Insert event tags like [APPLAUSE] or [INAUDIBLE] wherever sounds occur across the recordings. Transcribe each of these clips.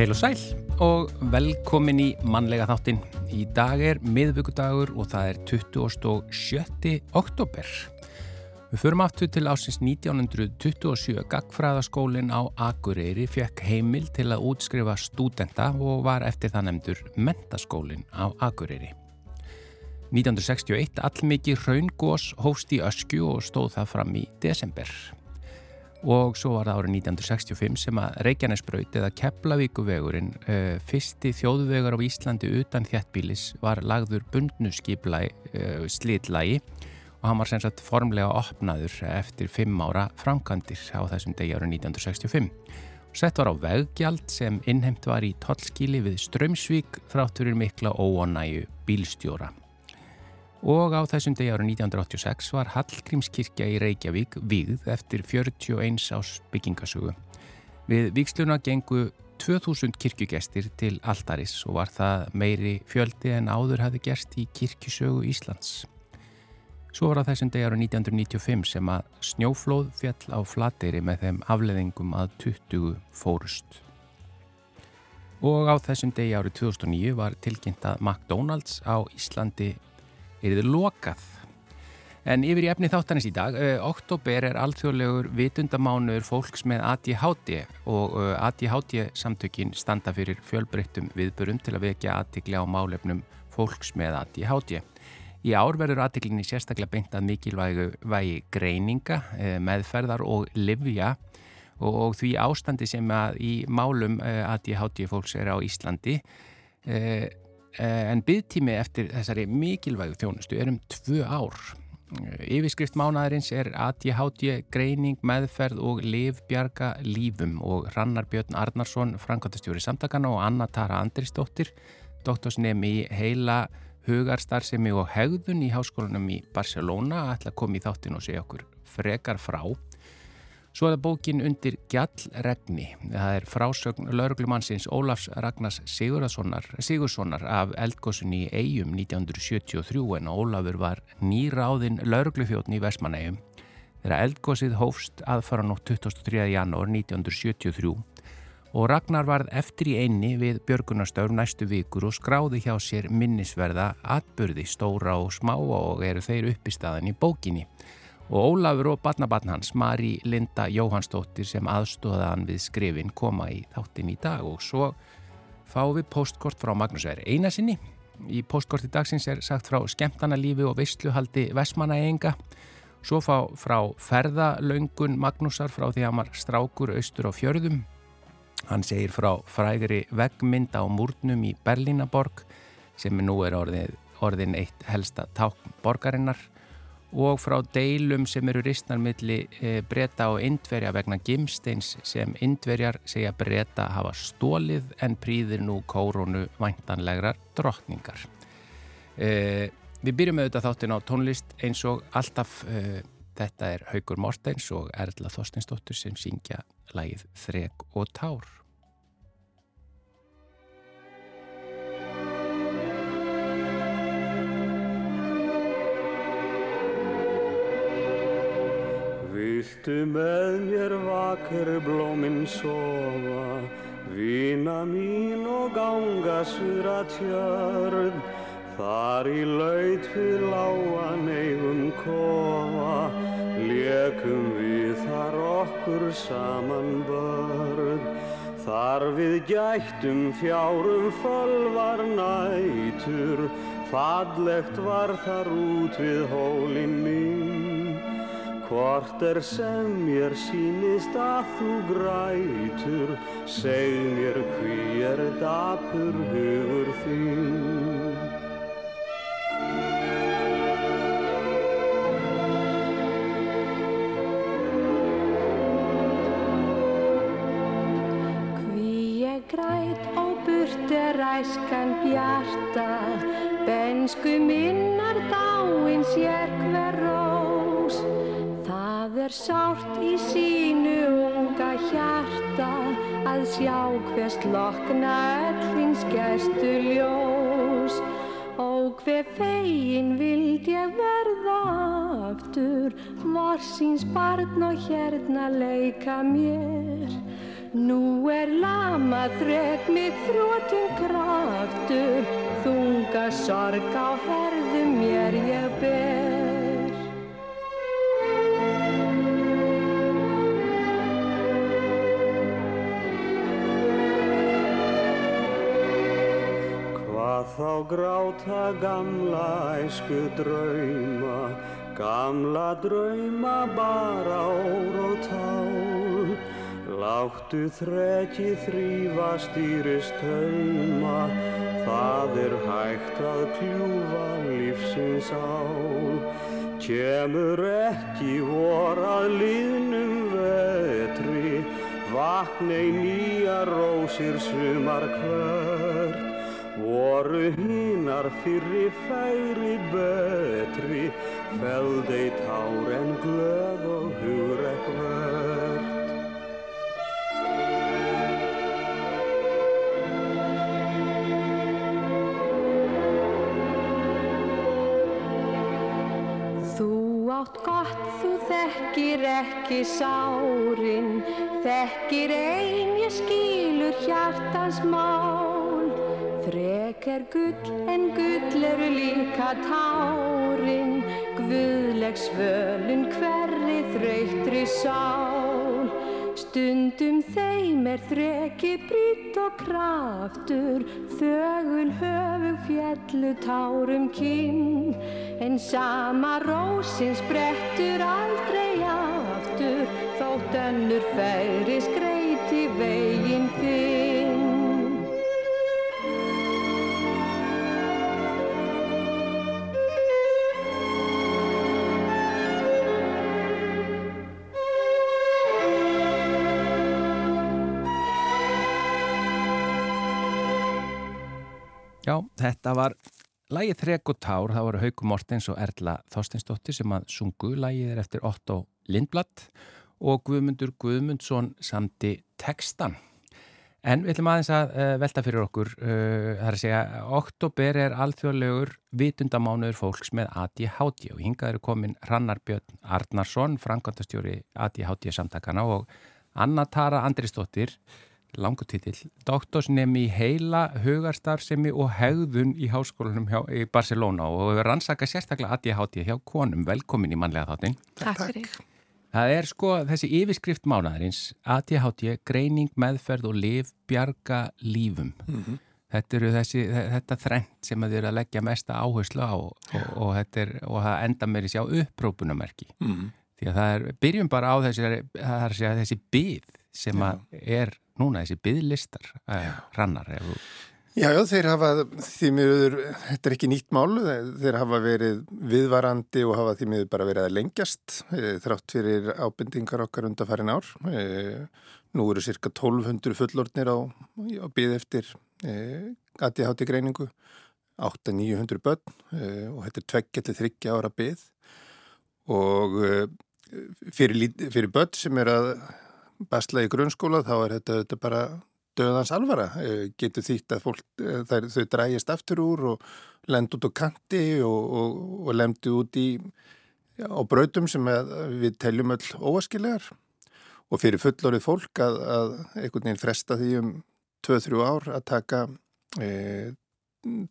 Heil og sæl og velkomin í mannlega þáttinn. Í dag er miðvöggudagur og það er 27. oktober. Við förum aftur til ásins 1927. Gagfræðaskólinn á Akureyri fekk heimil til að útskrifa stúdenta og var eftir það nefndur mentaskólinn á Akureyri. 1961 allmikið raungós hófst í öskju og stóð það fram í desember og svo var það árið 1965 sem að Reykjanesbraut eða Keflavíkuvegurinn uh, fyrsti þjóðvegar á Íslandi utan þjættbílis var lagður bundnu skiplæ uh, slitlægi og hann var sem sagt formlega opnaður eftir fimm ára framkantir á þessum degi árið 1965. Sett var á veggjald sem innheimt var í tollskíli við Strömsvík þrátturir mikla óonægu bílstjóra og á þessum degi árið 1986 var Hallgrímskirkja í Reykjavík vigð eftir 41 ás byggingasögu. Við viksluna gengu 2000 kirkjugestir til Altaris og var það meiri fjöldi en áður hafi gerst í kirkjusögu Íslands. Svo var á þessum degi árið 1995 sem að snjóflóð fjall á flateyri með þeim afleðingum að 20 fórust. Og á þessum degi árið 2009 var tilkynnt að McDonald's á Íslandi er þið lokað. En yfir í efni þáttanins í dag, uh, oktober er alþjóðlegur vitundamánuður fólks með ADHD og uh, ADHD samtökin standa fyrir fjölbreyttum viðbörum til að vekja aðtikli á málefnum fólks með ADHD. Í ár verður aðtiklinni sérstaklega beint að mikilvægi greininga, uh, meðferðar og livja og, því ástandi sem að í málum ADHD fólks er á Íslandi Eh, en byggtími eftir þessari mikilvægu þjónustu er um tvö ár. Eh, yfirskrift mánaðarins er ADHD, greining, meðferð og livbjarga lífum og Rannar Björn Arnarsson, Frankværtastjóri samtakana og Anna Tara Andrisdóttir, doktorsnemi í heila hugarstarfsemi og hegðun í háskólanum í Barcelona, ætla að koma í þáttin og segja okkur frekar frá. Svo er það bókin undir Gjallregni. Það er frásögn lauruglumannsins Ólafs Ragnars Sigurssonar af eldgósunni í Eyjum 1973 en Ólafur var nýráðinn lauruglufjóðn í Vesmaneyjum. Þegar eldgósið hófst aðfara nótt 23. janúar 1973 og Ragnar varð eftir í einni við Björgunarstöður næstu vikur og skráði hjá sér minnisverða atbyrði stóra og smá og eru þeir upp í staðin í bókinni og Ólafur og barnabarn hans, Mari Linda Jóhannsdóttir sem aðstóðaðan við skrifin koma í þáttin í dag og svo fáum við postkort frá Magnús Veri einasinni. Í postkorti dagsins er sagt frá skemmtanalífi og vissluhaldi Vesmanæenga, svo fá frá ferðalöngun Magnúsar frá því að hann var strákur austur á fjörðum. Hann segir frá frægri veggmynd á múrnum í Berlínaborg sem nú er orðin, orðin eitt helsta tákn borgarinnar og frá deilum sem eru ristnarmilli e, breyta og indverja vegna gimsteins sem indverjar segja breyta hafa stólið en príðir nú kórunu væntanlegar drottningar. E, við byrjum auðvitað þáttin á tónlist eins og alltaf e, þetta er Haugur Mortens og Erla Þorstinsdóttur sem syngja lagið Þreg og Tár. Viltu með mér vakir blóminn sofa, vina mín og ganga suðra tjörn, þar í laut við láan eigum kofa, lekum við þar okkur saman börn. Þar við gættum fjárum fölvar nætur, fallegt var þar út við hólinn mín. Hvort er sem mér sínist að þú grætur, seg mér hví er dapur hugur þín. Græt og burt er æskan bjarta, bensku minnar dáin er sárt í sínu unga hjarta að sjá hvers lokna öllins gestu ljós. Og hver fegin vild ég verða aftur, morsins barn og hérna leika mér. Nú er lama þrek mitt þrótum kraftur, þunga sorg á herðum mér ég ber. Þá gráta gamla æsku drauma, gamla drauma bara ór og tál. Láttu þrekki þrýfa stýrist hauma, það er hægt að kljúfa lífsins ál. Kemur ekki vor að liðnum vetri, vaknei nýja rósir sumar hvert. Voru hinnar fyrri færi betri, feldei tár en glöð og hugrekk verð. Þú átt gott, þú þekkir ekki sárin, þekkir ein ég skilur hjartans mál. Þrek er gull en gull eru líka tárin, guðleg svölun hverri þreytri sál. Stundum þeim er þreki brýtt og kraftur, þögul höfug fjallu tárum kinn, en sama rósin sprettur aldrei aftur, þótt önnur færi skreiti Já, þetta var Lægið Þrek og Tár, það voru Hauku Mortens og Erla Þorsteinsdóttir sem að sungu. Lægið er eftir Otto Lindblad og Guðmundur Guðmundsson samti textan. En við ætlum aðeins að uh, velta fyrir okkur, uh, það er að segja, oktober er alþjóðlegur vitundamánuður fólks með ADHD og hingað eru komin Rannar Björn Arnarsson, frangandastjóri ADHD samtakana og Anna Tara Andrisdóttir, langu titill, doktorsnemi í heila hugarstarfsemi og hegðun í háskólanum hjá, í Barcelona og við rannsaka sérstaklega ADHD hjá konum, velkomin í manlega þáttinn. Takk fyrir. Það er sko þessi yfirskrift mánaðarins, ADHD, greining, meðferð og liv, bjarga lífum. Þetta eru þessi, þetta þrennt sem að þið eru að leggja mesta áherslu á og, og, þetta er, og það enda með þessi á upprópunamerki. Því að það er, byrjum bara á þessi, það er að segja þessi byð sem að er núna þessi byðlistar uh, rannar. þú- Já, já, þeir hafa því miður, þetta er ekki nýtt mál, þeir hafa verið viðvarandi og hafa því miður bara verið að lengjast eh, þrátt fyrir ábendingar okkar undarfærin ár. Eh, Nú eru cirka 1200 fullornir á, á byð eftir eh, ADHD greiningu, 800-900 börn eh, og þetta er tveggja til þryggja ára byð og eh, fyrir, fyrir börn sem er að basla í grunnskóla þá er þetta, þetta bara döðans alvara. Eh, getur þýtt að fólk, eh, þær, þau drægist aftur úr og lend út á kanti og, og, og lemdi út í á brautum sem við teljum öll óaskilegar og fyrir fullorið fólk að, að einhvern veginn fresta því um 2-3 ár að taka e,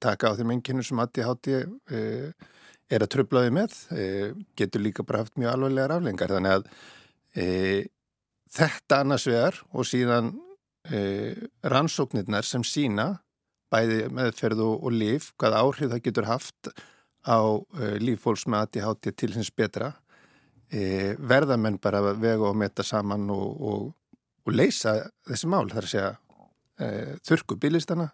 taka á þeim enginu sem ADHD e, er að tröflaði með e, getur líka bara haft mjög alvarlegar aflengar þannig að þetta annars vegar og síðan e, rannsóknirnar sem sína bæði meðferð og, og líf, hvað áhrif það getur haft á e, líffólks með ADHD til hins betra e, verða menn bara að vega og metta saman og, og, og leysa þessi mál, þar að segja e, þurku bílistana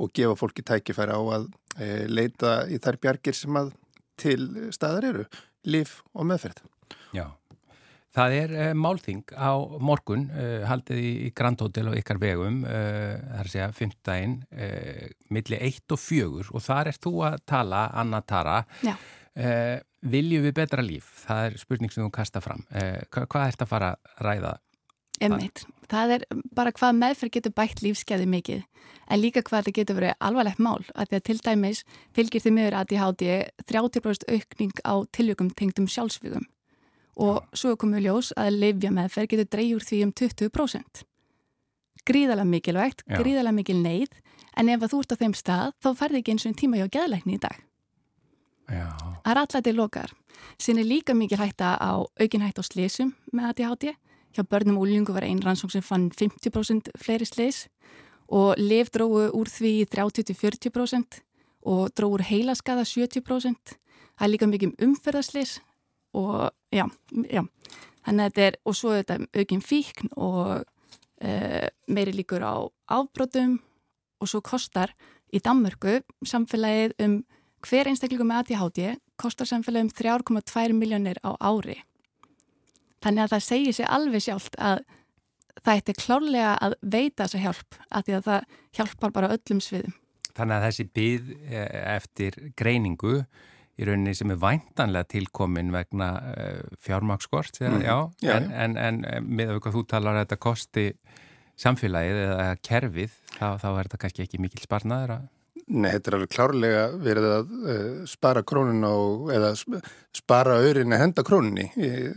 og gefa fólki tækifæri á að e, leita í þær bjargir sem að til staðar eru, líf og meðferð. Já, það er uh, málþing á morgun, uh, haldið í, í Grand Hotel á ykkar vegum, uh, það er að segja fymtdægin, milli 1 og 4 og þar er þú að tala, Anna Tara, Já. viljum við betra líf? Það er spurning sem þú kasta fram. Hva, hvað ert að fara að ræða? Emmitt. Það er bara hvað meðferð getur bætt lífskeiði mikið en líka hvað þetta getur verið alvarlegt mál að því að til dæmis fylgir því miður ADHD 30% aukning á tiljökum tengdum sjálfsvígum og svo komið ljós að leifja meðferð getur dreyjur því um 20%. gríðalega mikilvægt, Já. gríðalega mikil neyð en ef þú ert á þeim stað þá ferði ekki eins og tíma hjá geðleikni í dag Já, Það er alltaf til lokar. Sinn er líka mikil hætta á aukin hætta á slísum með ADHD. Hjá börnum og úlingu var einn rannsók sem fann 50% fleiri slís og liv dróðu úr því í 30-40% og dróðu úr heilaskaða 70%. Það er líka mikið um umferðarslís og já, já. Þannig að þetta er, og svo er þetta aukin fíkn og uh, meiri líkur á afbrotum og svo kostar í Danmörku samfélagið um hver einstaklingum með ADHD kostar samfélagum 3,2 miljónir á ári. Þannig að það segir sér alveg sjálft að það ætti klárlega að veita þessa hjálp að því að það hjálpar bara öllum sviðum. þannig að þessi byð eftir greiningu í rauninni sem er væntanlega tilkomin vegna uh, fjármakskort, mm. en, en, en með hvað þú talar að þetta kosti samfélagið eða kerfið, þá, þá er þetta kannski ekki mikil sparnaður að Nei, þetta er alveg klárlega verið að uh, spara krónuna og, eða sp- spara auðrinni að henda krónunni.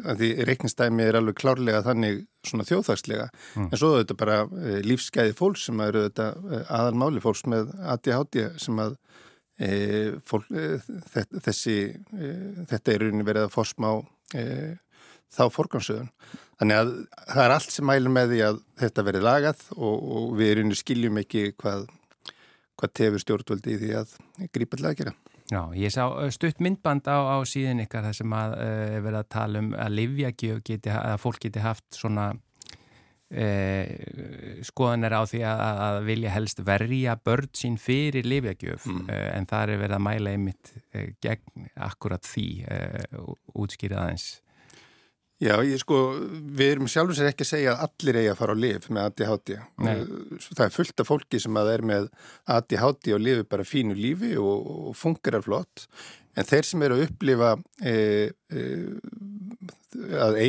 Að því reiknistæmi er alveg klárlega þannig svona þjóðhagslega. En svo er þetta bara uh, lífsgæði fólks sem eru þetta uh, aðalmáli fólks með ADHD sem að fólk, uh, þetta, þessi uh, þetta er rauninni verið að forsmá uh, þá forgansöðun. Þannig að það er allt sem mælum með því að þetta verið lagað og, og við rauninni skiljum ekki hvað hvað tefur stjórnvöldi í því að grípa til að gera. Já, ég sá stutt myndband á, á síðan ykkar þar sem að er verið að tala um að livjagjöf geti, að fólk geti haft svona uh, skoðanir á því að, að vilja helst verja börn sín fyrir livjagjöf mm. uh, en það er verið að mæla einmitt uh, gegn akkurat því uh, útskýrið aðeins. Já, ég sko, við erum sjálfur sér ekki að segja að allir eigi að fara á lif með ADHD. Það er fullt af fólki sem að er með ADHD og lifi bara fínu lífi og, og fungerar flott. En þeir sem eru að upplifa e, e, að e,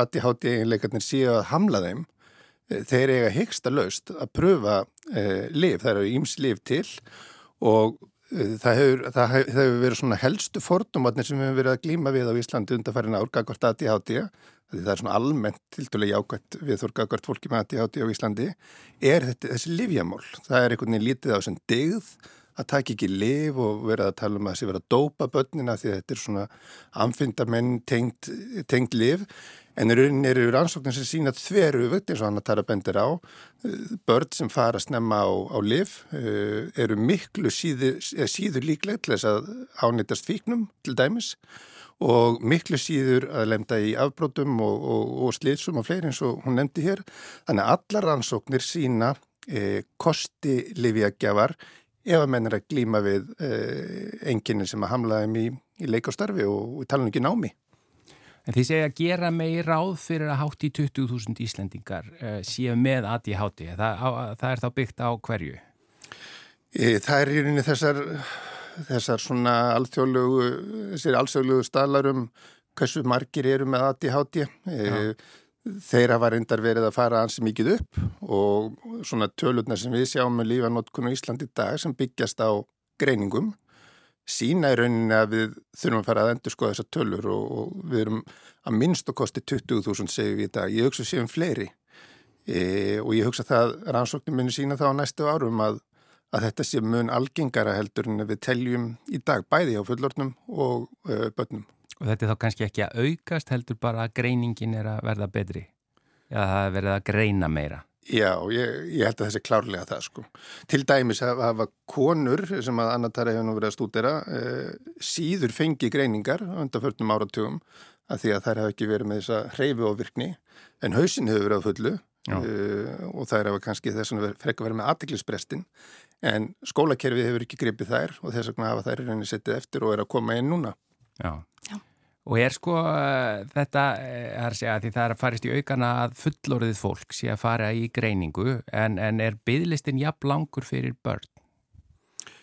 ADHD eiginleikarnir séu að hamla þeim, e, þeir eiga hyggsta laust að pröfa e, lif. Það eru íms lif til og Það hefur, það hefur verið svona helstu fordómatnir sem við hefum verið að glíma við á Íslandi undanfærin árgagvart því það er svona almennt tildulega jákvæmt við þorgagvart fólki með ADHD á Íslandi er þetta, þessi livjamál það er einhvern veginn lítið á sem degð að taka ekki liv og vera að tala um að þessi vera að dópa börnina því þetta er svona amfindamenn tengt, tengt liv En í rauninni eru rannsóknir sem sína þveru vögt eins og hann að tala bendir á. Börn sem fara að snemma á, á liv uh, eru miklu síður, síður líklegt til þess að ánýttast fíknum til dæmis og miklu síður að lemda í afbrótum og, og, og slitsum og fleiri eins og hún nefndi hér. Þannig að allar rannsóknir sína uh, kosti livjagjafar ef að menn er að glíma við uh, enginni sem að hamla þeim í, í leik og starfi og, og tala um ekki námi. En því segja að gera megi ráð fyrir að hátt í 20.000 Íslendingar uh, séu með ADHD. Það, á, það er þá byggt á hverju? E, það er í rauninni þessar, þessar svona alþjóðlegu, þessir alþjóðlegu staðlarum hversu margir eru með ADHD. E, þeir hafa reyndar verið að fara ansi mikið upp og svona tölurnar sem við sjáum með lífanótkun á Íslandi dag sem byggjast á greiningum sína í rauninni að við þurfum að fara að endur skoða þessar tölur og, og við erum að minnst og kosti 20.000 segjum við í dag. Ég hugsa séum fleiri e, og ég hugsa það rannsóknum minni sína þá næstu árum að, að þetta sé mun algengara heldur en við teljum í dag bæði á fullornum og uh, börnum. Og þetta er þá kannski ekki að aukast heldur bara að greiningin er að verða betri? Já, það er verið að greina meira. Já, ég, ég held að þessi klárlega það sko. Til dæmis hafa, hafa konur sem að Annatara hefur nú verið að stúdera eh, síður fengi greiningar undan förnum áratugum að því að þær hafa ekki verið með þessa hreyfi og virkni en hausin hefur verið á fullu eh, og þær hafa kannski þess að frekka verið með aðtiklisbrestin en skólakerfið hefur ekki gripið þær og þess vegna hafa þær reyni settið eftir og er að koma inn núna. Já. Já. Og er sko uh, þetta, er að segja, því það er að farist í aukana að fullorðið fólk sé að fara í greiningu en, en er bygglistin jafn langur fyrir börn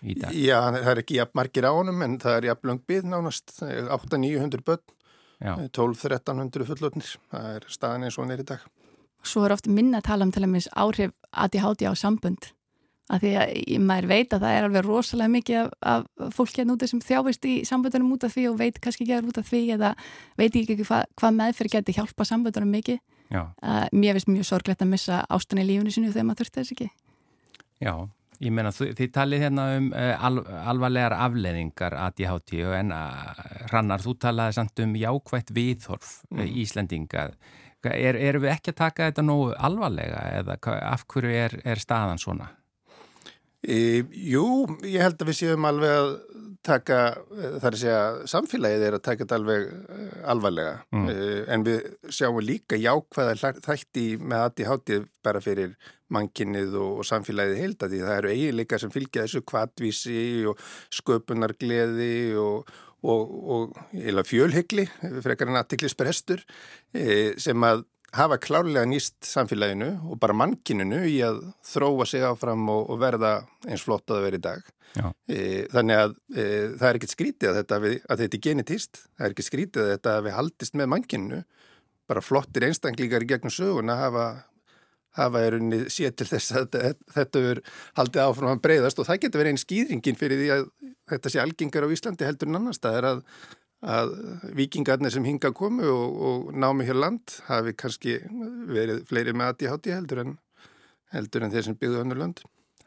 í dag? Já, það er ekki jafn margir ánum en það er jafn lang byggð nánast, 8-900 börn, 12-1300 fullorðnir, það er staðan eins og hann er í dag. Svo er oft minna að tala um til að minns áhrif ADHD á sambund að því að maður veit að það er alveg rosalega mikið af, af fólk hérna úti sem þjáist í samböndunum út af því og veit kannski ekki að út af því eða veit ekki hvað, hvað meðferð getur hjálpa samböndunum mikið uh, mér finnst mjög sorglegt að missa ástunni í lífunu sinu þegar maður þurfti þess ekki Já, ég menna þið talið hérna um uh, al, alvarlegar afleðingar ADHD en uh, Rannar, þú talaði samt um jákvægt viðhorf mm. Íslendinga er, erum við ekki að taka þetta nógu alvarlega eða af hverju er, er staðan svona? E, jú, ég held að við séum alveg að taka, e, það er að segja samfélagið er að taka þetta alveg e, alvarlega mm. e, en við sjáum líka jákvæða þætti með aðti hátið bara fyrir mannkinnið og, og samfélagið heilta því það eru eiginleika sem fylgja þessu kvatvísi og sköpunargleði og, og, og fjölhyggli, frekar en aðtiklisprestur e, sem að hafa klárlega nýst samfélaginu og bara mannkininu í að þróa sig áfram og, og verða eins flott að það veri í dag. E, þannig að e, það er ekkert skrítið að þetta, við, að þetta er genetist, það er ekkert skrítið að þetta við haldist með mannkininu, bara flottir einstaklingar í gegnum sögun að hafa, hafa er unni sér til þess að þetta, þetta er haldið áfram að breyðast og það getur verið einn skýringin fyrir því að þetta sé algengar á Íslandi heldur en annars það er að að vikingarnir sem hinga komu og, og námi hér land hafi kannski verið fleiri með aðti hátti heldur en, heldur en þeir sem byggðu önnu land.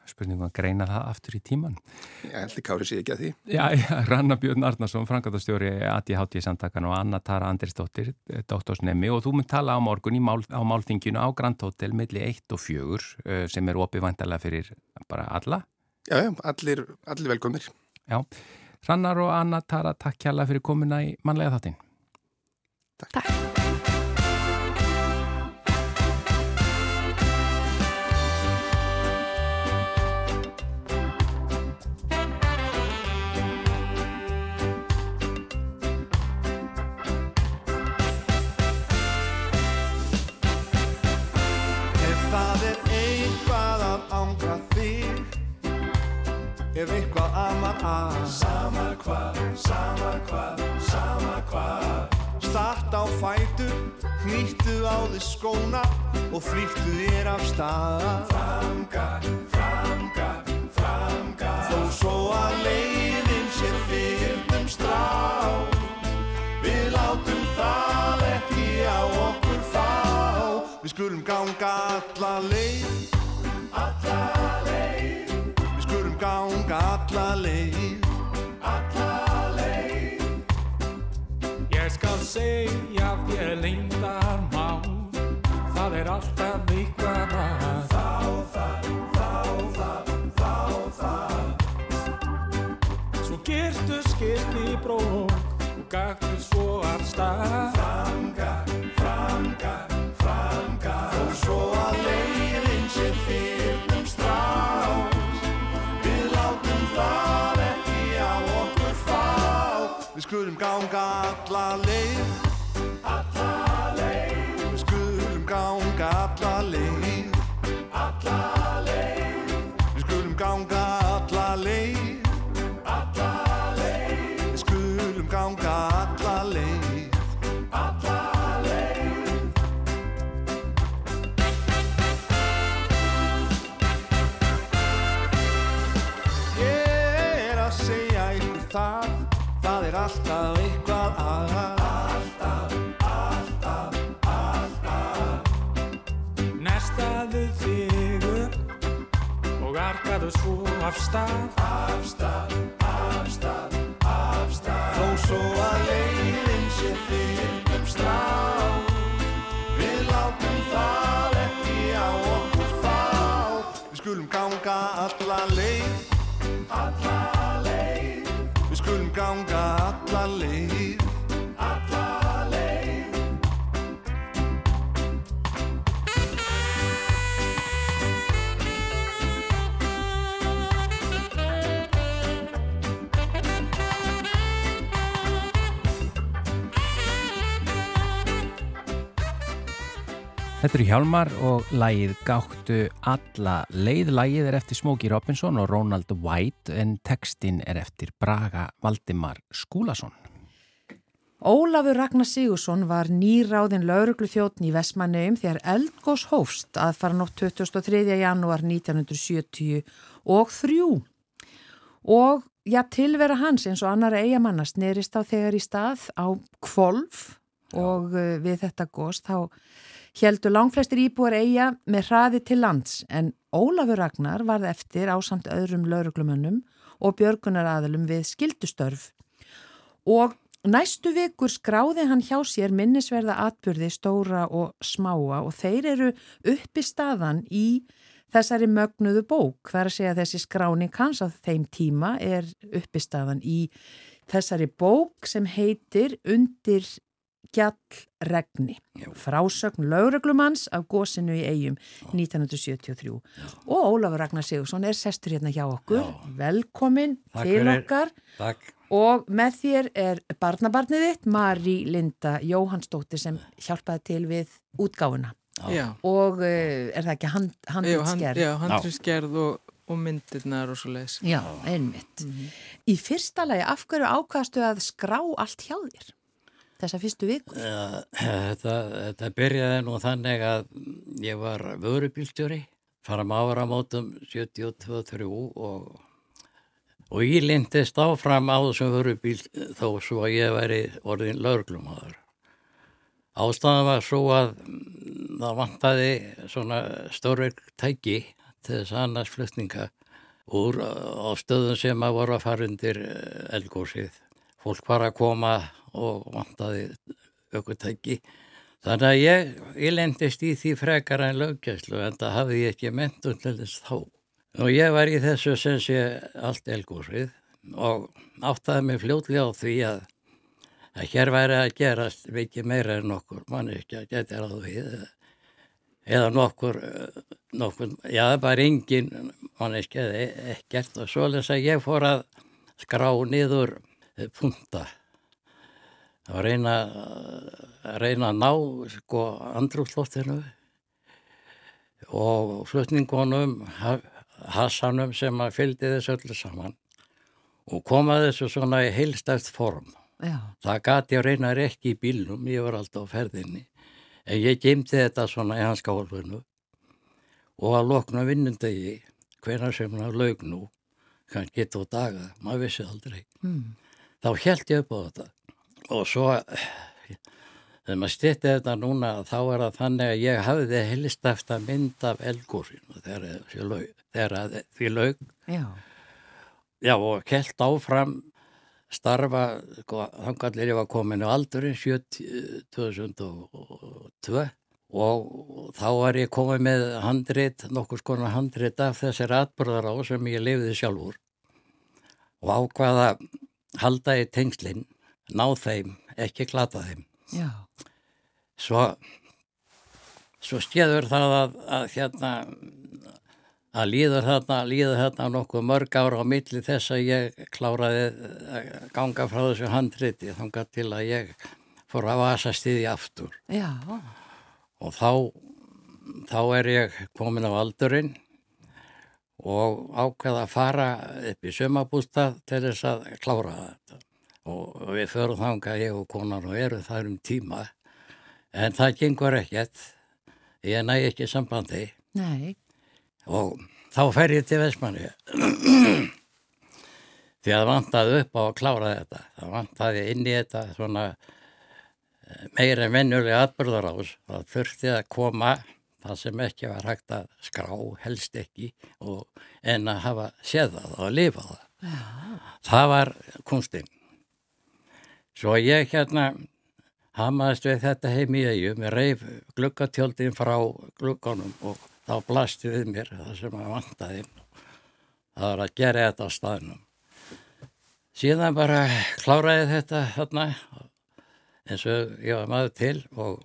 Spurningum að greina það aftur í tíman. Já, heldur Kári sé ekki að því. Já, já Ranna Björn Arnarsson, frangatastjóri aðti hátti í samtakan og Anna Tara Andrisdóttir, doktorsnemi og þú mun tala á morgun mál, á málþinginu á Grand Hotel milli 1 og 4 sem er opið vantarlega fyrir bara alla. Já, já, allir, allir velkomir. Já. Rannar og Anna Tara, takk kjalla fyrir komuna í manlega þáttin. Takk. takk. Hvað, sama hvað, sama hvað. Start á fætur, hnýttu á þið skóna og flýttu þér af stað. Framgar, framgar, framgar Þó svo að leiðin sér fyrnum strá Við látum það ekki á okkur fá. Við skulum ganga alla leið ganga alla leið skal segja þér lindar má Það er alltaf ykkur að. Þá það, þá það, þá það. Svo gertu skipt í brók og gagtu svo að stað. Framgar, framgar, framgar Og svo að leiðin Við skulum ganga alla leið. Alla leið. Við skulum ganga alla leið. Alla leið stað Af stað, af stað, af stað Þó svo að leiðin sé fyrrum strá Við látum það ekki á okkur fá. Við skulum ganga alla leið Alla leið. Við skulum ganga alla leið Þetta eru Hjálmar og lægið Gáttu alla leið. Lægið er eftir Smóki Robinson og Ronald White en textin er eftir Braga Valdimar Skúlason. Ólafur Ragnar Sigursson var nýráðin lauruglufjótn í Vestmanneum þegar eldgós hófst að fara nótt 23. janúar 1970 og þrjú. Og já, tilvera hans eins og annar eigamanna snerist á þegar í stað á kvolf og uh, við þetta gós þá heldur langflestir íbúar eiga með hraði til lands en Ólafur Ragnar varð eftir á samt öðrum lauruglumönnum og björgunaraðalum við skildustörf og Næstu vikur skráði hann hjá sér minnisverða atbyrði stóra og smáa og þeir eru uppi staðan í þessari mögnuðu bók. Hver að segja þessi skráning hans á þeim tíma er uppi staðan í þessari bók sem heitir Undir gjallregni. Frásögn lauruglumanns af gósinu í eigum 1973. Já. Og Ólafur Ragnar Sigursson er sestur hérna hjá okkur. Já. Velkomin Takk til okkar. Takk. Og með þér er barnabarnið þitt, Mari Linda Jóhannsdóttir sem hjálpaði til við útgáfuna. Já. Og uh, er það ekki hand, handriðsgerð? Já, handriðsgerð og, og myndirnar og svo leiðis. Já, einmitt. Mm -hmm. Í fyrsta lagi, af hverju ákastu að skrá allt hjá þér? Þessa fyrstu vikur? Ja, þetta, þetta byrjaði nú þannig að ég var vörubílstjóri, fara mára á mótum 72-3 og og ég lindist áfram á þessum vörubíl þó svo að ég væri orðin laurglumadur. Ástæðan var svo að það vantaði svona stórverk tæki til þess annars flutninga úr á stöðum sem að voru að fara undir elgósið. Fólk var að koma og vantaði aukur tæki. Þannig að ég, ég lendist í því frekar en löggæslu en það hafði ég ekki mentun til þess þá. Og ég var í þessu sem sé allt elgúsið og áttaði mig fljóðlega á því að, að hér væri að gerast mikið meira en nokkur manni ekki að geta ráð við eða nokkur, nokkur já það er bara engin manni ekki eða ekkert og svo lesa ég fór að skrá niður punta og reyna að reyna að ná sko andrúslóttinu og flutningunum Hassanum sem að fylgdi þessu öllu saman og komaði þessu svona í heilstæft form. Já. Það gati að reyna ekki í bílnum, ég var alltaf á ferðinni, en ég gemdi þetta svona í hans skálfinu og að lokna vinnundegi, hvena sem hann laug nú, kannski tó daga, maður vissi aldrei. Mm. Þá held ég upp á þetta og svo þegar maður styrti þetta núna þá er það þannig að ég hafði helst eftir að mynda af elgósinu þegar því laug. Já. já og kelt áfram starfa sko, þangallir ég var komin á aldurinn 2002 og þá var ég komið með handrit, nokkur skona handrit af þessir atbyrðar á sem ég lifiði sjálfur. Og ákvaða halda í tengslinn ná þeim, ekki klata þeim Já. Svo, svo skeður það að, að hérna að líður þarna, líður þarna nokkuð mörg ára á milli þess að ég kláraði að ganga frá þessu handriti þangar til að ég fór að vasast í því aftur. Já. Og þá, þá er ég komin á aldurinn og ákveða að fara upp í sömabústað til þess að klára þetta og við förum þanga ég og konan og eru þar um tíma. En það gengur ekkert. Ég næ ekki sambandi. Nei. og þá fer ég til Vestmanni [CLEARS THROAT] því að vantaði upp á að klára þetta. Það vantaði inn í þetta svona eh, meira mennulega atbyrðar ás það þurfti að koma það sem ekki var hægt að skrá helst ekki og en að hafa séð það og lifa það. Já. það var kunstinn Svo ég hérna hamaðist við þetta heim í eigum, ég reif glukkatjöldin frá glukkanum og þá blasti við mér það sem að vantaði. Það var að gera þetta á staðnum. Síðan bara kláraði þetta hérna eins og ég var maður til og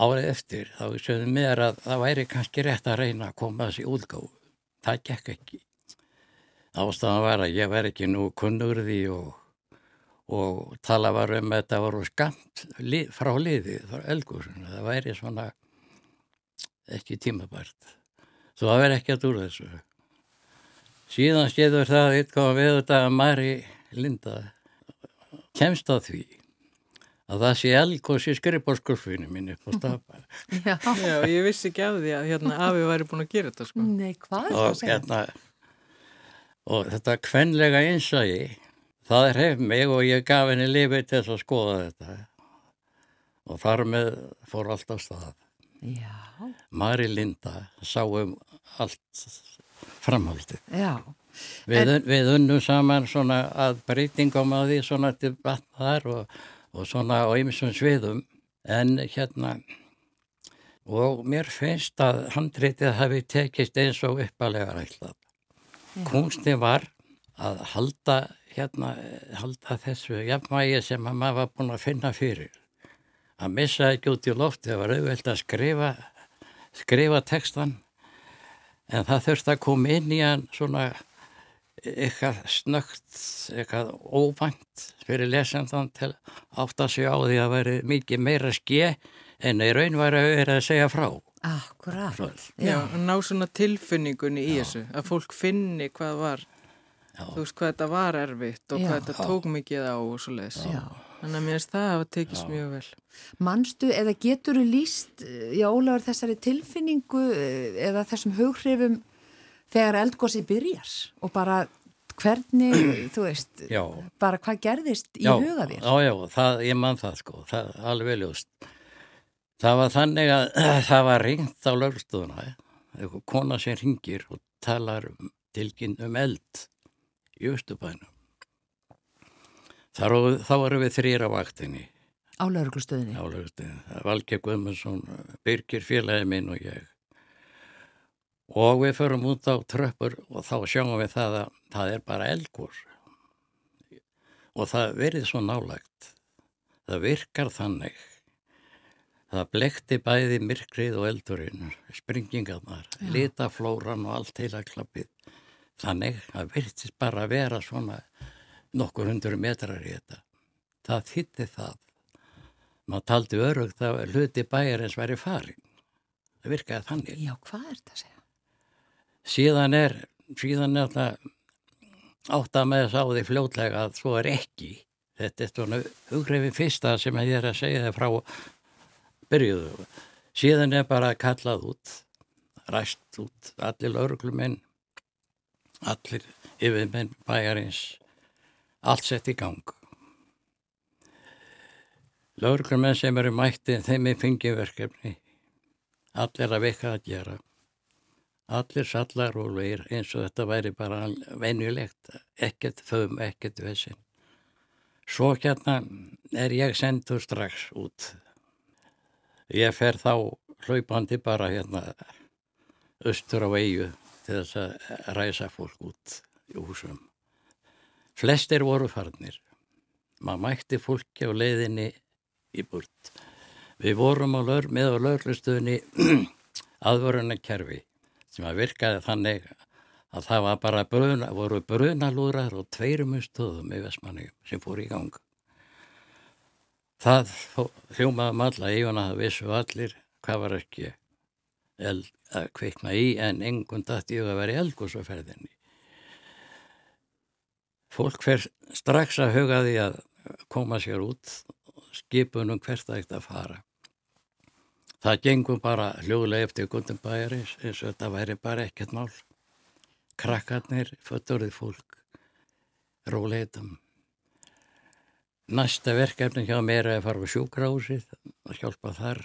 árið eftir þá sögðum mér að það væri kannski rétt að reyna að koma þessi útgáðu. Það gekk ekki. Ástafan var að ég verði ekki nú kunnurði og og tala var um að þetta voru skamt lið, frá liði, frá elgúsinu, það væri svona ekki tímabært. Svo það verði ekki að dúra þessu. Síðan skeður það eitthvað við þetta að Mari Linda kemst að því að það sé elgós í skrifbórskurfinu mín upp á stafa. [LAUGHS] Já. Já, ég vissi ekki af því að hérna Afi væri búin að gera þetta sko. Nei, hvað segja? Hérna, og þetta kvenlega einsægi, það hef mig og ég gaf henni lifið til þess að skoða þetta. Og þar með fór allt á stað. Já. Mari Linda sáum allt framhaldið. Já. Við, en... við unnum saman svona að breytingum á því svona til vatnar og og svona á ymsum sviðum en hérna og mér finnst að handreitið hafi tekist eins og uppalega rætlað. Kunsti var að halda hérna, halda þessu jafnvægi sem maður var búin að finna fyrir. Að missa ekki út í loft, það var auðvelt að skrifa, skrifa textan en það þurfti að koma inn í hann svona eitthvað snögt, eitthvað óvænt fyrir lesendan til átt að segja á því að veri mikið meira ske en í raun var að vera að segja frá. Akkurát. Já, að ná svona tilfinningunni í Já. þessu, að fólk finni hvað var, Já. þú veist hvað þetta var erfitt og Já. hvað þetta tók mikið á og svo leiðis. Þannig að mér finnst það að það tekist mjög vel. Manstu eða getur þú líst, já Ólaður, þessari tilfinningu eh, eða þessum hughrifum þegar eldgósi byrjar og bara hvernig, [CLEARS THROAT] þú veist, já. bara hvað gerðist í já, huga þér? Já, já, það, ég mann það sko, það er alveg ljóst. Það var þannig að [CLEARS THROAT] það var ringt á lögstofuna, eitthvað kona sem ringir og talar um, tilkinn um eld í Östubænum. Þá varum við þrýra vaktinni. Á lauruglustöðinni? Á lauruglustöðinni. Valgeir Guðmundsson, Birgir félagi minn og ég og við förum út á tröppur og þá sjáum við það að það er bara elgur og það verið svo nálagt það virkar þannig það blekti bæði myrkrið og eldurinn springingarnar, litaflóran og allt heila klappið þannig að virtist bara að vera svona nokkur hundur metrar í þetta. Það þýtti það. Maður taldi örugt að hluti bæjar eins væri farin það virkaði þannig. Já, hvað er þetta að segja? síðan er síðan er það átt að á því fljótlega að svo er ekki. Þetta er svona hugreifin fyrsta sem ég er að segja það frá byrjuðu. Síðan er bara kallað út ræst út allir lauruglumenn allir yfirmenn bæjarins allt sett í gang lauruglumenn sem eru mætti þeim er fengið verkefni allir að vika að gera allir sallar og leir eins og þetta væri bara venjulegt, ekkert fögum, ekkert vesin. Svo hérna er ég sendur strax út. Ég fer þá hlaupandi bara hérna austur á eigu til þess að ræsa fólk út í húsum. Flestir voru farnir. Maður mætti fólki á leiðinni í burt. Við vorum á lög, með á löglustöðinni [CLEARS THROAT] aðvöruna kerfi sem að virkaði þannig að það var bara bruna, voru brunalúrar og tveirum stöðum í Vestmanni sem fór í gang. Það hljómaði um alla í og það vissu allir hvað var ekki eld, að kvikna í en engun dætti að vera eldgóðsferðinni. Fólk fer strax að huga því að koma sér út skipunum hvert að ekkert að fara. Það gengum bara hljóðlega eftir gundum bæjarins eins og þetta væri bara ekkert mál. Krakkarnir, fötturðið fólk, róleitum. Næsta verkefni hjá mér er að fara á sjúkrahúsið og hjálpa þar.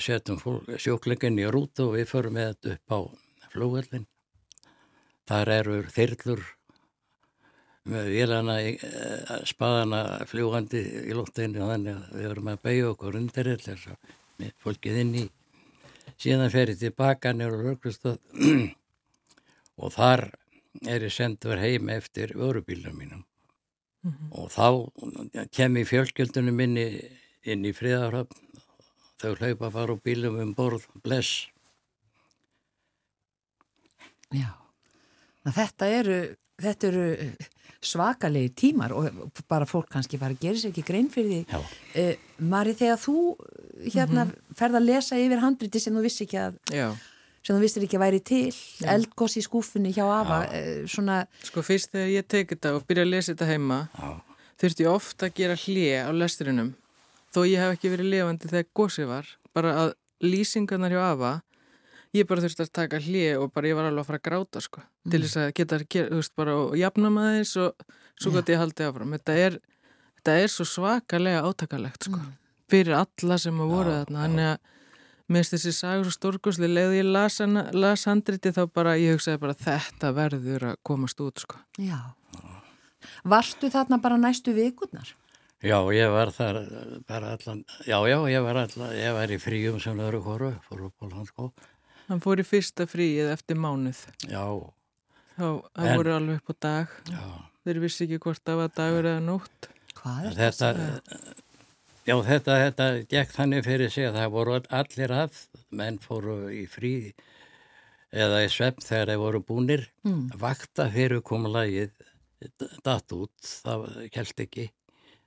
Setjum sjúklingin í rútu og við förum með þetta upp á flúvöldin. Þar eru þyrlur með vélana, eh, spaðana fljúandi í lóttinu og þannig að við vorum að beigja okkur undir þess að fólkið inn í síðan ferið tilbaka nýra röglustöð [CLEARS THROAT] og þar er ég sendur heim eftir vörubílunum mínum mm -hmm. og þá kem ég fjölskyldunum minni inn í fríðarhöfn þau hlaupa fara úr bílum um borð bless. Já, þetta eru þetta eru svakalegi tímar og bara fólk kannski var að gera sér ekki grein fyrir því. Uh, Mari þegar þú hérna mm -hmm. ferð að lesa yfir handriti sem þú vissi ekki að Já. sem þú vissir ekki að væri til eldgoss í skúfunni hjá Ava uh, svona... Sko fyrst þegar ég teki þetta og byrja að lesa þetta heima Já. þurfti ég ofta að gera hlið á lesturinnum þó ég hef ekki verið lifandi þegar gósið var bara að lýsingarnar hjá Ava ég bara þurfti að taka hlið og bara ég var alveg að fara að gráta sko mm. til þess að geta, þú veist, bara og jafna maður þess og svo gott ég haldið áfram. Þetta er, þetta er svo svakalega átakalegt sko, mm. fyrir alla sem að voru þarna, þannig að minnst þessi sagur svo stórkosli leiði ég las, las handriti þá bara ég hugsaði bara þetta verður að komast út sko. Já. Varstu þarna bara næstu vikurnar? Já, ég var þar bara allan, já, já, ég var allan, ég var í fríum sem öðru hóru, fór upp á landskó Hann fór í fyrsta fríið eftir mánuð. Já. Þá en, voru alveg upp á dag. Já. Þeir vissi ekki hvort það var dagur eða nótt. Hvað er þetta? Já, þetta, þetta gekk þannig fyrir sig að það voru allir að, menn fóru í frí eða í svepp þegar þeir voru búnir. Mm. Vakta fyrir komulagið datt út, það kelt ekki.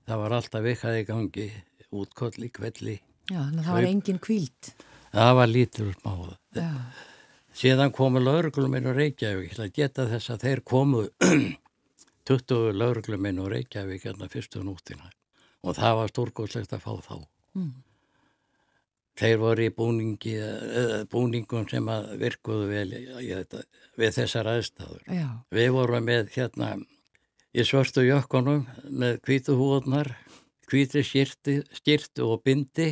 Það var alltaf ykkar í gangi, útkoll í kvelli. Já, þannig að það var engin kvíld það var lítur máð ja. síðan komu laurugluminn og Reykjavík til að geta þess að þeir komu 20 laurugluminn og Reykjavík hérna fyrstu núttina og það var stórgóðslegt að fá þá mm. þeir voru í búningi búningum sem virkuðu vel þetta, við þessar aðstæður Já. við vorum með hérna í svörstu jökkunum með kvítuhúðnar hvítri skýrtu og bindi.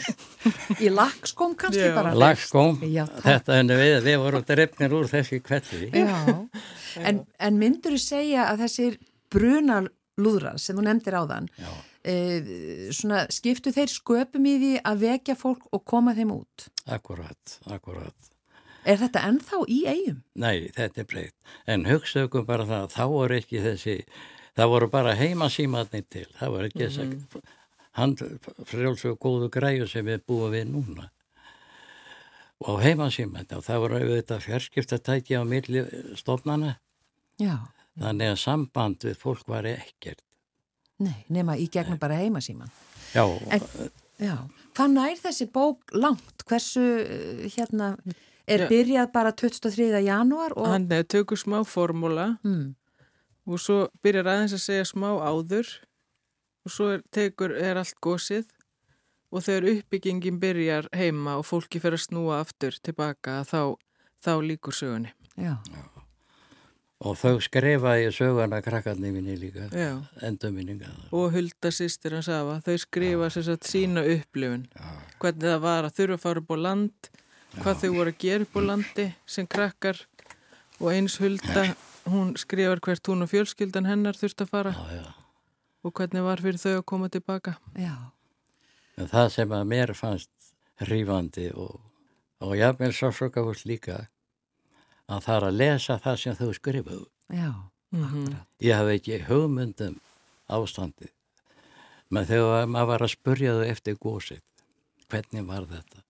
[LAUGHS] Í lagskóm kannski Já. bara? Lagskóm, þetta henni við við vorum drefnir úr þessi kvelli en, en myndur þú segja að þessir brunalúðrar sem þú nefndir á þann e, svona, skiptu þeir sköpum í því að vekja fólk og koma þeim út? Akkurat, akkurat Er þetta ennþá í eigum? Nei, þetta er breytt. En hugsaðum bara það að þá er ekki þessi það voru bara heimasímatni til það var ekki þess mm að handfrjálsög góðu græu sem við búum við núna og heimasímatni og það voru auðvitað fjarskiptatæki á milli stofnana Já. þannig að samband við fólk var ekkert Nei, nema í gegnum bara heimasíman Já, en, já. Hvað nær þessi bók langt? Hversu hérna er byrjað bara 23. janúar? Og... Hann tökur smá formúla mm og svo byrjar aðeins að segja smá áður og svo er, tekur, er allt gósið og þegar uppbyggingin byrjar heima og fólki fer að snúa aftur tilbaka þá, þá líkur sögunni. Já. Já. Og þau skrifaði söguna krakkarni minni líka, endurminninga. Og Hulda sýstir hans afa, þau skrifa sér satt sína upplifun, Já. hvernig það var að þurfa að fara upp á land, hvað þau voru að gera upp á landi sem krakkar og eins Hulda hún skrifar hvert hún og fjölskyldan hennar þurft að fara. Já, já. og hvernig var fyrir þau að koma tilbaka? Já. Það sem að mér fannst hrífandi og, og jáfnveil sásokafur líka að það er að lesa það sem þau skrifuðu. Mm -hmm. Ég haf ekki hugmyndum ástandi menn þegar maður var að spurja þau eftir gósið hvernig var þetta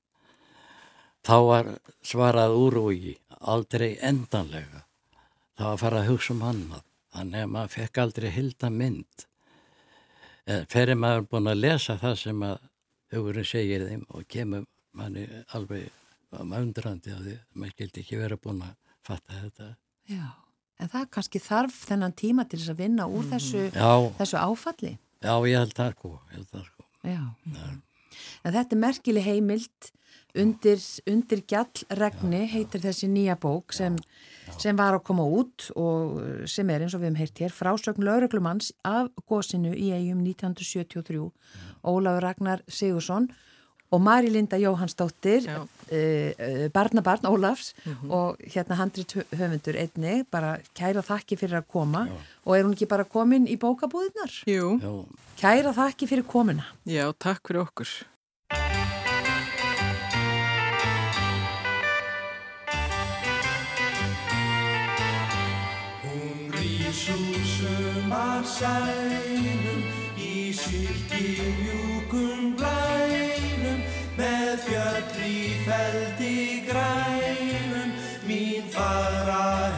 þá var svarað úrúi aldrei endanlega. Var að fara að hugsa um annað þannig að maður fekk aldrei hilda mynd. Ferir maður búin að lesa það sem að hugurinn segir þeim og kemur manni alveg maundrandi á því maður skildi ekki vera búin að fatta þetta. Já, en það kannski þarf þennan tíma til þess að vinna úr mm. þessu, þessu áfalli. Já, ég held það sko, það sko. Já, en þetta er merkili heimild undir, undir gjallregni heitir þessi nýja bók sem, sem var að koma út og sem er eins og við hefum heyrt hér frásögn lauruglumanns af gósinu í eigum 1973 Ólafur Ragnar Sigursson og Mari Linda Jóhannsdóttir uh, uh, barnabarn Ólafs mm -hmm. og hérna handrit höfundur einni, bara kæra þakki fyrir að koma Já. og er hún ekki bara komin í bókabúðinar? Jú. Kæra þakki fyrir komina. Já, takk fyrir okkur. Sælum í sylki mjúkum blænum með fjöll í feldi grænum mín fara heima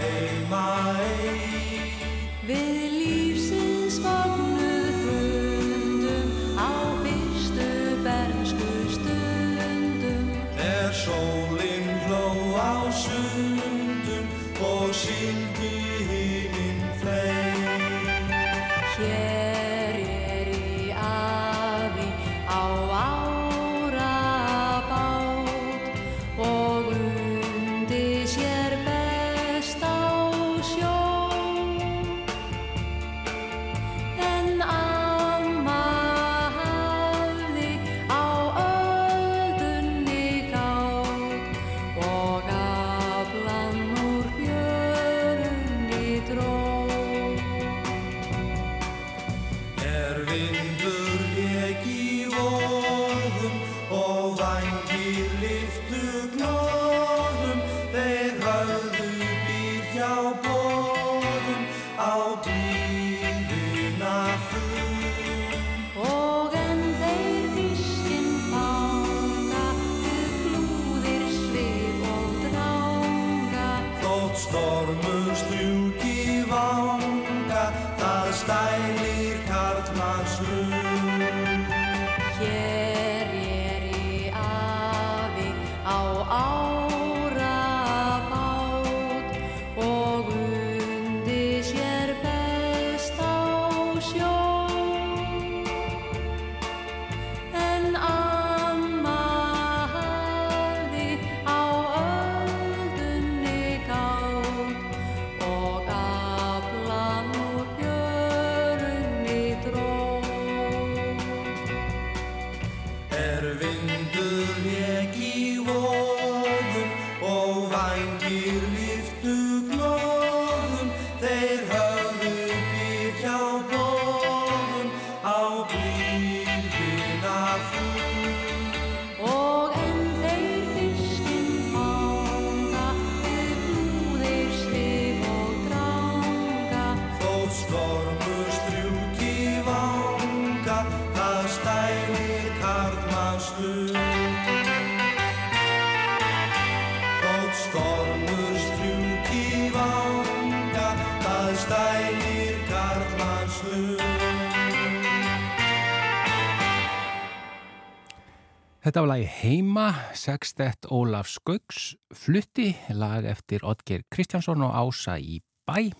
Þetta var lagi Heima, sextett Ólaf Skauks, flutti, lag eftir Otger Kristjánsson og Ása í bæ,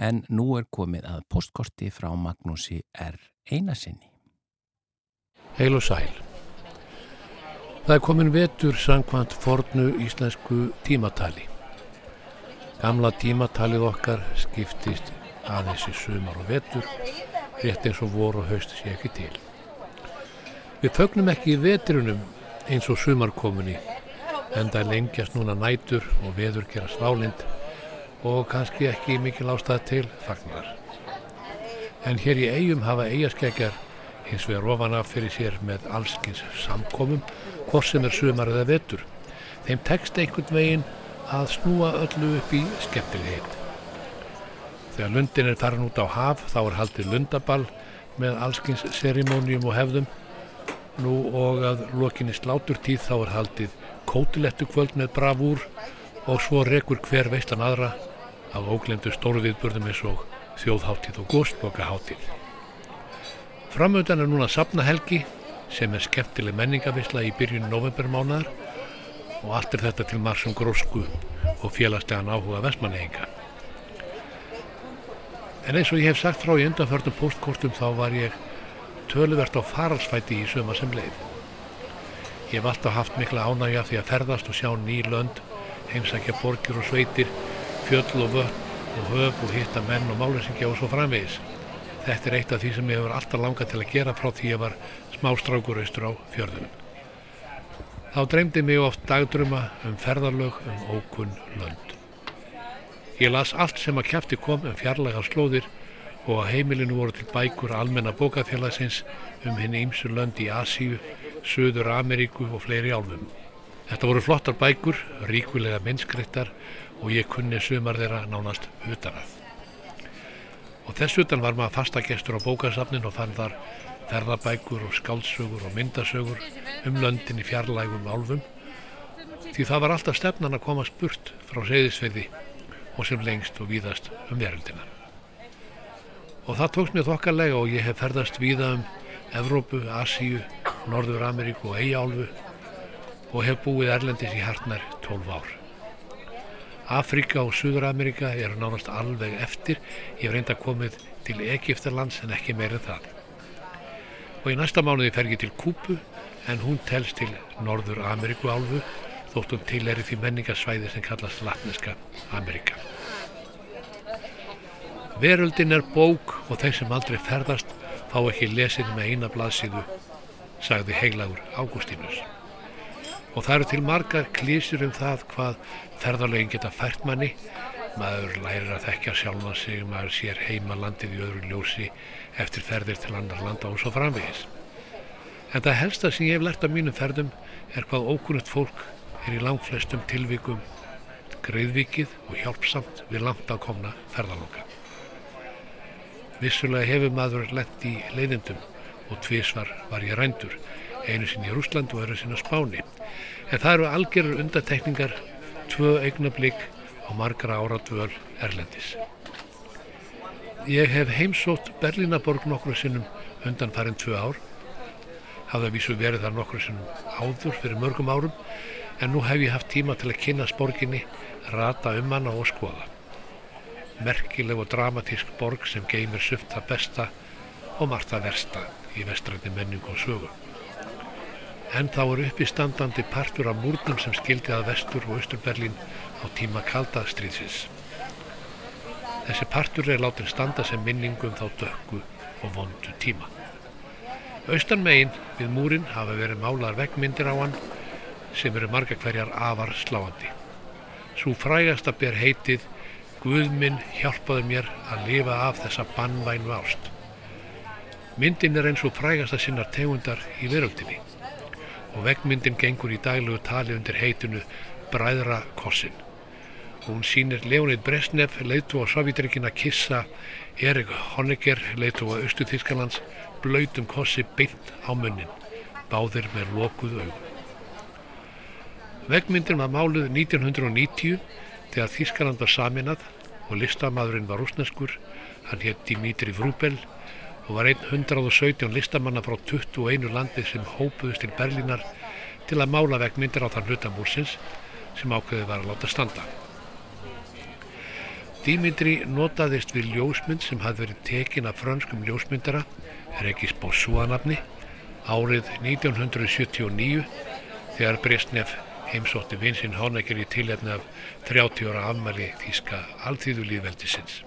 en nú er komið að postkorti frá Magnúsi R. Einasinni. Heil og sæl. Það er komin vetur sangkvæmt fornu íslensku tímatali. Gamla tímatalið okkar skiptist aðeins í sumar og vetur, rétt eins og vor og haust sé ekki til. Við fögnum ekki í veturunum eins og sumarkomunni, en það lengjast núna nætur og veður gerast válind og kannski ekki mikil ástæð til fagnar. En hér í eigum hafa eigaskeggjar hins vegar ofan af fyrir sér með allskins samkomum, hvort sem er sumar eða vetur. Þeim tekst einhvern veginn að snúa öllu upp í skemmtilegheit. Þegar lundin er farin út á haf þá er haldið lundaball með allskins serimónium og hefðum. Nú og að lokinni sláturtíð þá er haldið kótilettu kvöld með bravúr og svo rekur hver veistan aðra af óglemdu stórviðburðum eins og þjóðháttíð og góstbókaháttíð. Framöndan er núna safnahelgi sem er skemmtileg menningavisla í byrjun novembermánaðar og allt er þetta til marsum grósku og félagslegan áhuga vestmannehinga. En eins og ég hef sagt frá í undanförnum postkortum þá var ég töluvert á faralsfæti í söma sem leið. Ég hef alltaf haft mikla ánægja því að ferðast og sjá ný lönd, heimsækja borgir og sveitir, fjöll og vötn og höf og hitta menn og málinsingja og svo framvegis. Þetta er eitt af því sem ég hefur alltaf langað til að gera frá því ég var smástrákur austur á fjörðunum. Þá dreymdi mig oft dagdruma um ferðarlög um ókunn lönd. Ég las allt sem að kæfti kom um fjarlægar slóðir og á heimilinu voru til bækur almenna bókafélagsins um henni ímsu lönd í Asíu, Suður Ameríku og fleiri álfum. Þetta voru flottar bækur, ríkulega minnskreittar og ég kunni sumar þeirra nánast utanað. Og þess utan var maður fastagestur á bókasafnin og fann þar ferðabækur og skáldsögur og myndasögur um löndin í fjarlægum álfum því það var alltaf stefnan að komast burt frá seyðisfeyði og sem lengst og víðast um veröldina. Og það tókst mér þokkalega og ég hef ferðast víða um Evrópu, Asíu, Norður Ameríku og Eyjálfu og hef búið Erlendis í hartnar 12 ár. Afrika og Suður Ameríka eru nánast alveg eftir, ég hef reynda komið til Egiptalands en ekki meir en það. Og í næsta mánuði fer ég til Kúpu en hún telst til Norður Ameríku álfu þótt hún til er í því menningasvæði sem kallast Latneska Ameríka. Veröldin er bók og þeir sem aldrei ferðast fá ekki lesin með eina blaðsíðu, sagði heilagur Ágústínus. Og það eru til margar klísur um það hvað ferðarlegin geta fært manni, maður lærir að þekkja sjálfa sig, maður sér heima landið í öðru ljósi eftir ferðir til annar landa og svo framvegis. En það helsta sem ég hef lært af mínum ferðum er hvað ókunnugt fólk er í langflestum tilvikum greiðvikið og hjálpsamt við langt að komna ferðaloka. Vissulega hefur maður lent í leiðindum og tvísvar var ég rændur, einu sinni í Rúsland og öru sinni á Spáni. En það eru algerur undatekningar, tvö eignablík og margra ára dvöl Erlendis. Ég hef heimsótt Berlínaborg nokkru sinnum undan farin tvö ár. Hafði að vísu verið þar nokkru sinnum áður fyrir mörgum árum en nú hef ég haft tíma til að kynna sporginni, rata um hana og skoða. Merkileg og dramatísk borg sem geymir sumt það besta og margt það versta í vestrætti menning og sögu. En þá er uppistandandi partur af múrnum sem skildi að vestur og austur Berlín á tíma kaldastriðsins. Þessi partur er látin standa sem minningum þá dökku og vondu tíma. Austan megin við múrin hafa verið málar veggmyndir á hann sem eru marga hverjar afar sláandi. Svo frægasta ber heitið Guðminn hjálpaði mér að lifa af þessa bannvæn vást. Myndin er eins og frægasta sinnar tegundar í veröldinni og veggmyndin gengur í daglegu tali undir heitinu Bræðra Kossin. Hún sýnir Leonid Brezhnev, leitu á Sovjetrikina Kissa, Erik Honecker, leitu á Östu Þískalands, blöytum kossi beint á munnin, báðir með lokuð augum. Veggmyndin var máluð 1990 þegar Þískaland var saminað og listamadurinn var rúsneskur, hann hétt Dimitri Vrubel og var einn 117 listamanna frá 21 landi sem hópuðust til Berlínar til að mála veggmyndir á þann hlutamúrsins sem ákveðið var að láta standa. Dimitri notaðist við ljósmynd sem hafði verið tekin af frönskum ljósmyndara, Regis Bossúanafni, árið 1979 þegar Brezhnev heimsótti vinsinn Honecker í tilhefni af 30 ára afmæli þýska alþýðulíðveldisins.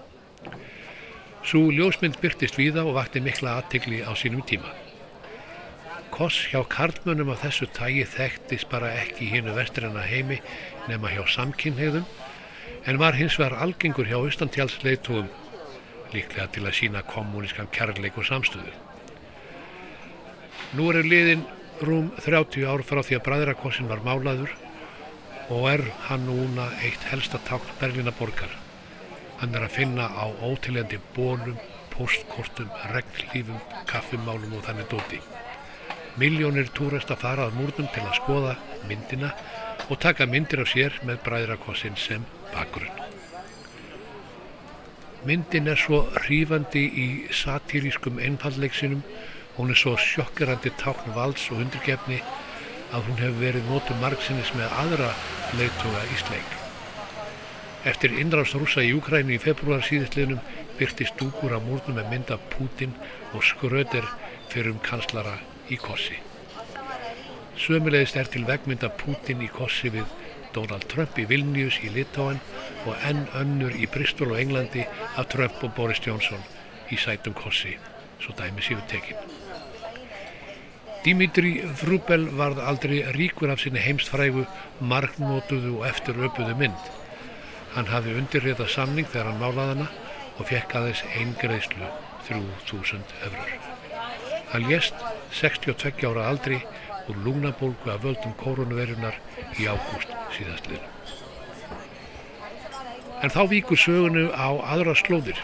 Svo ljósmynd byrtist víða og vakti mikla aðtikli á sínum tíma. Koss hjá karlmönnum af þessu tægi þekktist bara ekki hínu vestræna heimi nema hjá samkynhegðum en var hins vegar algengur hjá austantjálsleitugum líklega til að sína kommunískan kærleik og samstöðu. Nú eru liðin rúm 30 ár frá því að bræðrakossin var málaður og er hann núna eitt helsta tákn Berlínaborgar. Hann er að finna á ótilendi bólum, postkortum, regnlífum, kaffimálum og þannig dóti. Miljónir túresta fara að múrnum til að skoða myndina og taka myndir af sér með bræðrakossin sem bakgrunn. Myndin er svo hrífandi í satíriskum einfallleiksinum Hún er svo sjokkerandi tákn valds og undirgefni að hún hefur verið nótum margsinnis með aðra leittóga í sleik. Eftir innrást rúsa í Júkræni í februar síðistliðnum byrtist dúkur á múrnum með mynda Putin og skröder fyrir um kanslara í Kossi. Sömulegist er til vegmynda Putin í Kossi við Donald Trump í Vilnius í Litáen og enn önnur í Bristol og Englandi af Trump og Boris Johnson í sætum Kossi, svo dæmi síðu tekinn. Dimitri Vrubel varð aldrei ríkur af sinni heimstfrægu, margnótuðu og eftir öpuðu mynd. Hann hafði undirritað samning þegar hann málaði hana og fekk aðeins eingreðslu 3000 eurur. Hann lést 62 ára aldri úr lúnabólgu af völdum koronavirunar í ágúst síðastliðinu. En þá víkur sögunu á aðra slóðir.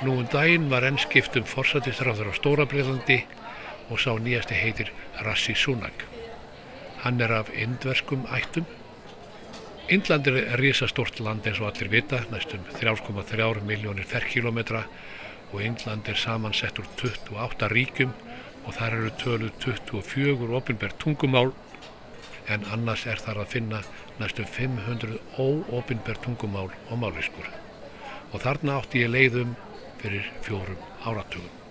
Nú um daginn var enn skiptum forsætistráður á Stóra-Breitlandi og sá nýjasti heitir Rassi Sunak. Hann er af indverskum ættum. Indland er risastort land eins og allir vita, næstum 3,3 miljónir ferrkilometra og Indland er samansett úr 28 ríkjum og þar eru tölu 24 ofinbært tungumál en annars er þar að finna næstum 500 óofinbært tungumál og máliskur. Og þarna átti ég leiðum fyrir fjórum áratugum.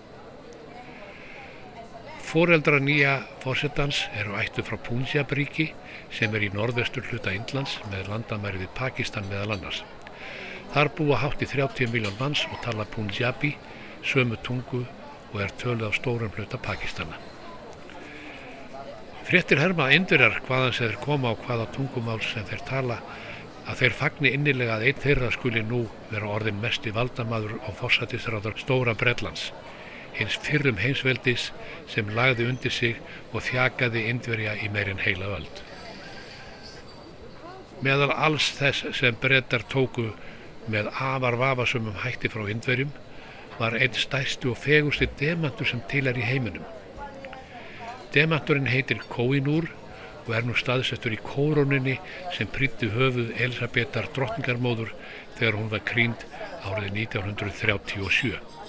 Fóreldra nýja fórsetans eru ættu frá Punjab-ríki sem er í norðvestur hluta Indlands með landamæri við Pakistan meðal annars. Þar búa hátt í 30 miljón manns og tala Punjabi, sömu tungu og er töluð á stórum hluta Pakistana. Fréttir herma indverjar hvaðan sem þeir koma á hvaða tungumál sem þeir tala að þeir fagni innilega að einn þeirra skuli nú vera orðin mest í valdamaður á fórsættisráður Stóra Bredlands hins fyrrum heimsveldis sem lagði undir sig og þjakaði indverja í meirinn heila öld. Meðal alls þess sem brettar tóku með afar vafasumum hætti frá indverjum var einn stærsti og fegusti demantur sem til er í heiminum. Demanturinn heitir Koinúr og er nú staðsettur í kóróninni sem prýtti höfuð Elisabetar drottningarmóður þegar hún var krýnd árið 1937.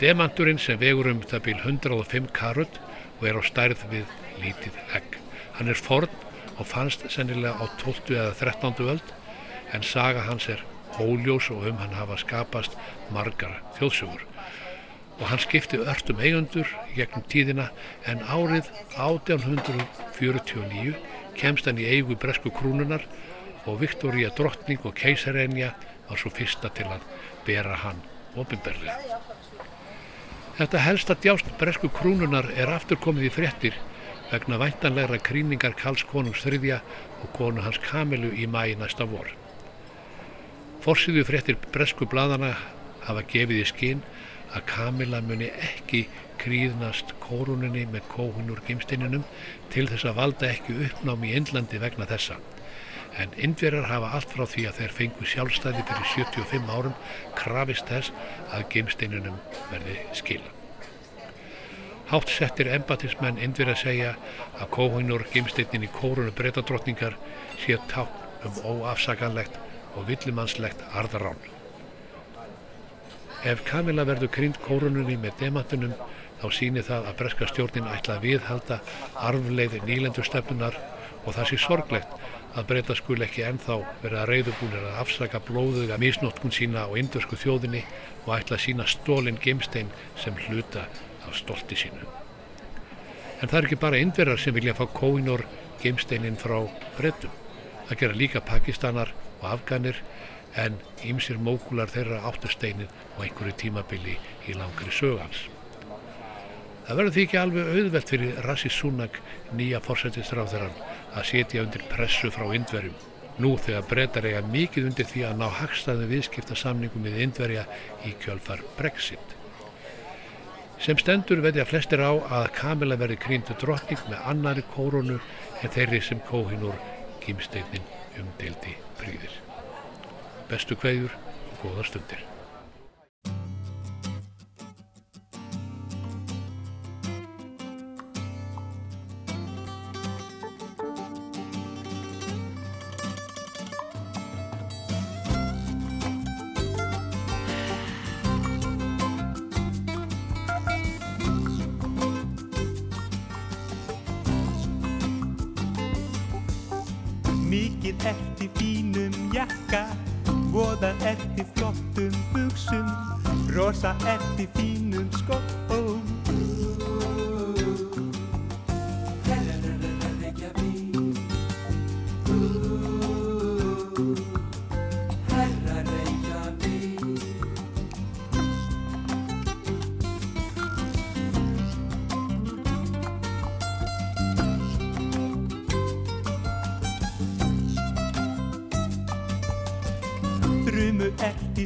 Demanturinn sem vegur um það bíl 105 karut og er á stærð við lítið egg. Hann er forn og fannst sennilega á 12. eða 13. öld en saga hans er óljós og um hann hafa skapast margar þjóðsugur og hann skipti örtum eigundur gegnum tíðina en árið 1849 kemst hann í eigu bresku krúnunar og Viktoria drottning og keisarenja var svo fyrsta til að bera hann ofinberlega. Þetta helsta djást bresku krúnunar er aftur komið í fréttir vegna væntanlegra krýningar Karls konungs þriðja og konu hans Kamilu í mæi næsta vor. Forsiðu fréttir bresku bladana hafa gefið í skinn að Kamila muni ekki kríðnast kóruninni með kóhun úr gimsteininum til þess að valda ekki uppnám í Indlandi vegna þessa. En indverjar hafa allt frá því að þeir fengu sjálfstæði fyrir 75 árum krafist þess að gimsteininum verði skila. Hátt settir embatismenn indverja segja að kóhun úr gimsteinin í kórunu breytadrottningar sé tákn um óafsakanlegt og villumannslegt arðarán. Ef Kamila verður krynd kórununni með demantunum þá sýnir það að breska stjórnin ætla að viðhalda arfleið nýlendurstefnunar og það sé sorglegt að breyta skul ekki ennþá verða reyðubúnir að afsaka blóðuga misnótkun sína á indversku þjóðinni og ætla að sína stólinn gemstein sem hluta af stolti sínu. En það er ekki bara indverjar sem vilja fá kóinor gemsteinin frá breytum. Það gera líka pakistanar og afganir en ýmsir mókular þeirra áttusteinin og einhverju tímabili í langri sögans. Það verður því ekki alveg auðvelt fyrir Rassi Sunak nýja fórsættistráþarann að setja undir pressu frá indverjum. Nú þegar breytar eiga mikið undir því að ná hagstaðum viðskipta samningum við indverja í kjölfar Brexit. Sem stendur veðja flestir á að Kamila verði krýndu drottning með annari kórunu en þeirri sem kóhinur kýmsteinin umdeildi príðir bestu kveðjur og góðar stundir.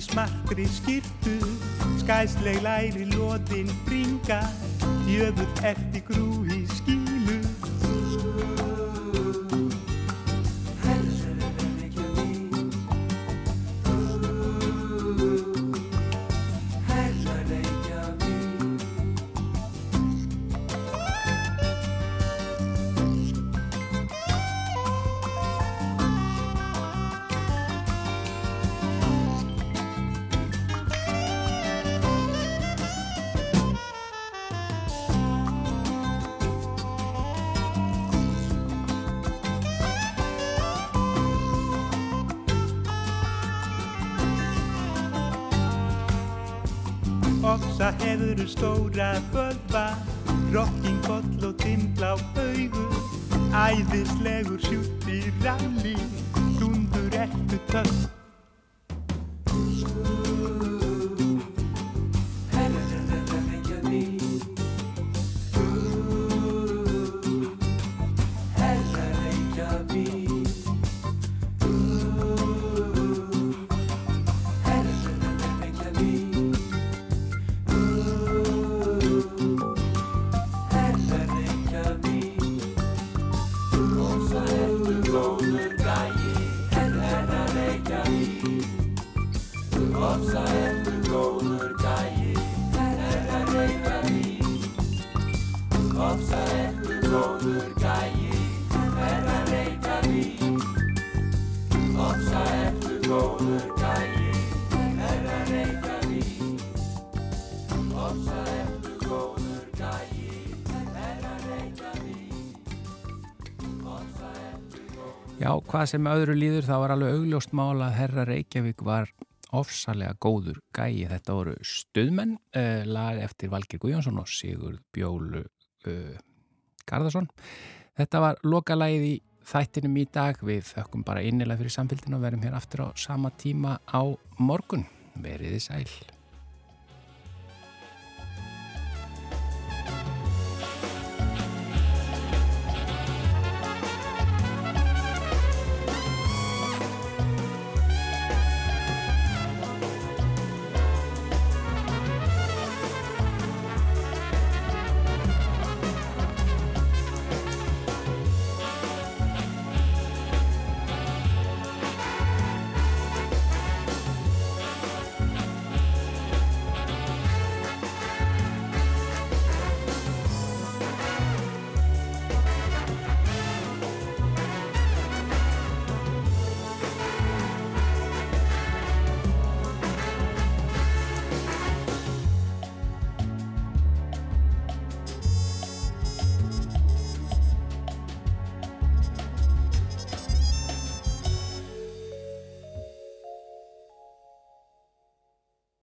Smartri skýrtu Skæsleg læri loðin bringa. Jöfull eftir grúi skílu Já, hvað sem öðru líður þá var alveg augljóst mál að Herra Reykjavík var ofsalega góður gæi. Þetta voru Stuðmenn, uh, lag eftir Valgir Guðjónsson og Sigurd Bjólu uh, Garðarsson. Þetta var lokalægið í þættinum í dag. Við þökkum bara innilega fyrir samfélginu og verum hér aftur á sama tíma á morgun. Veriði sæl.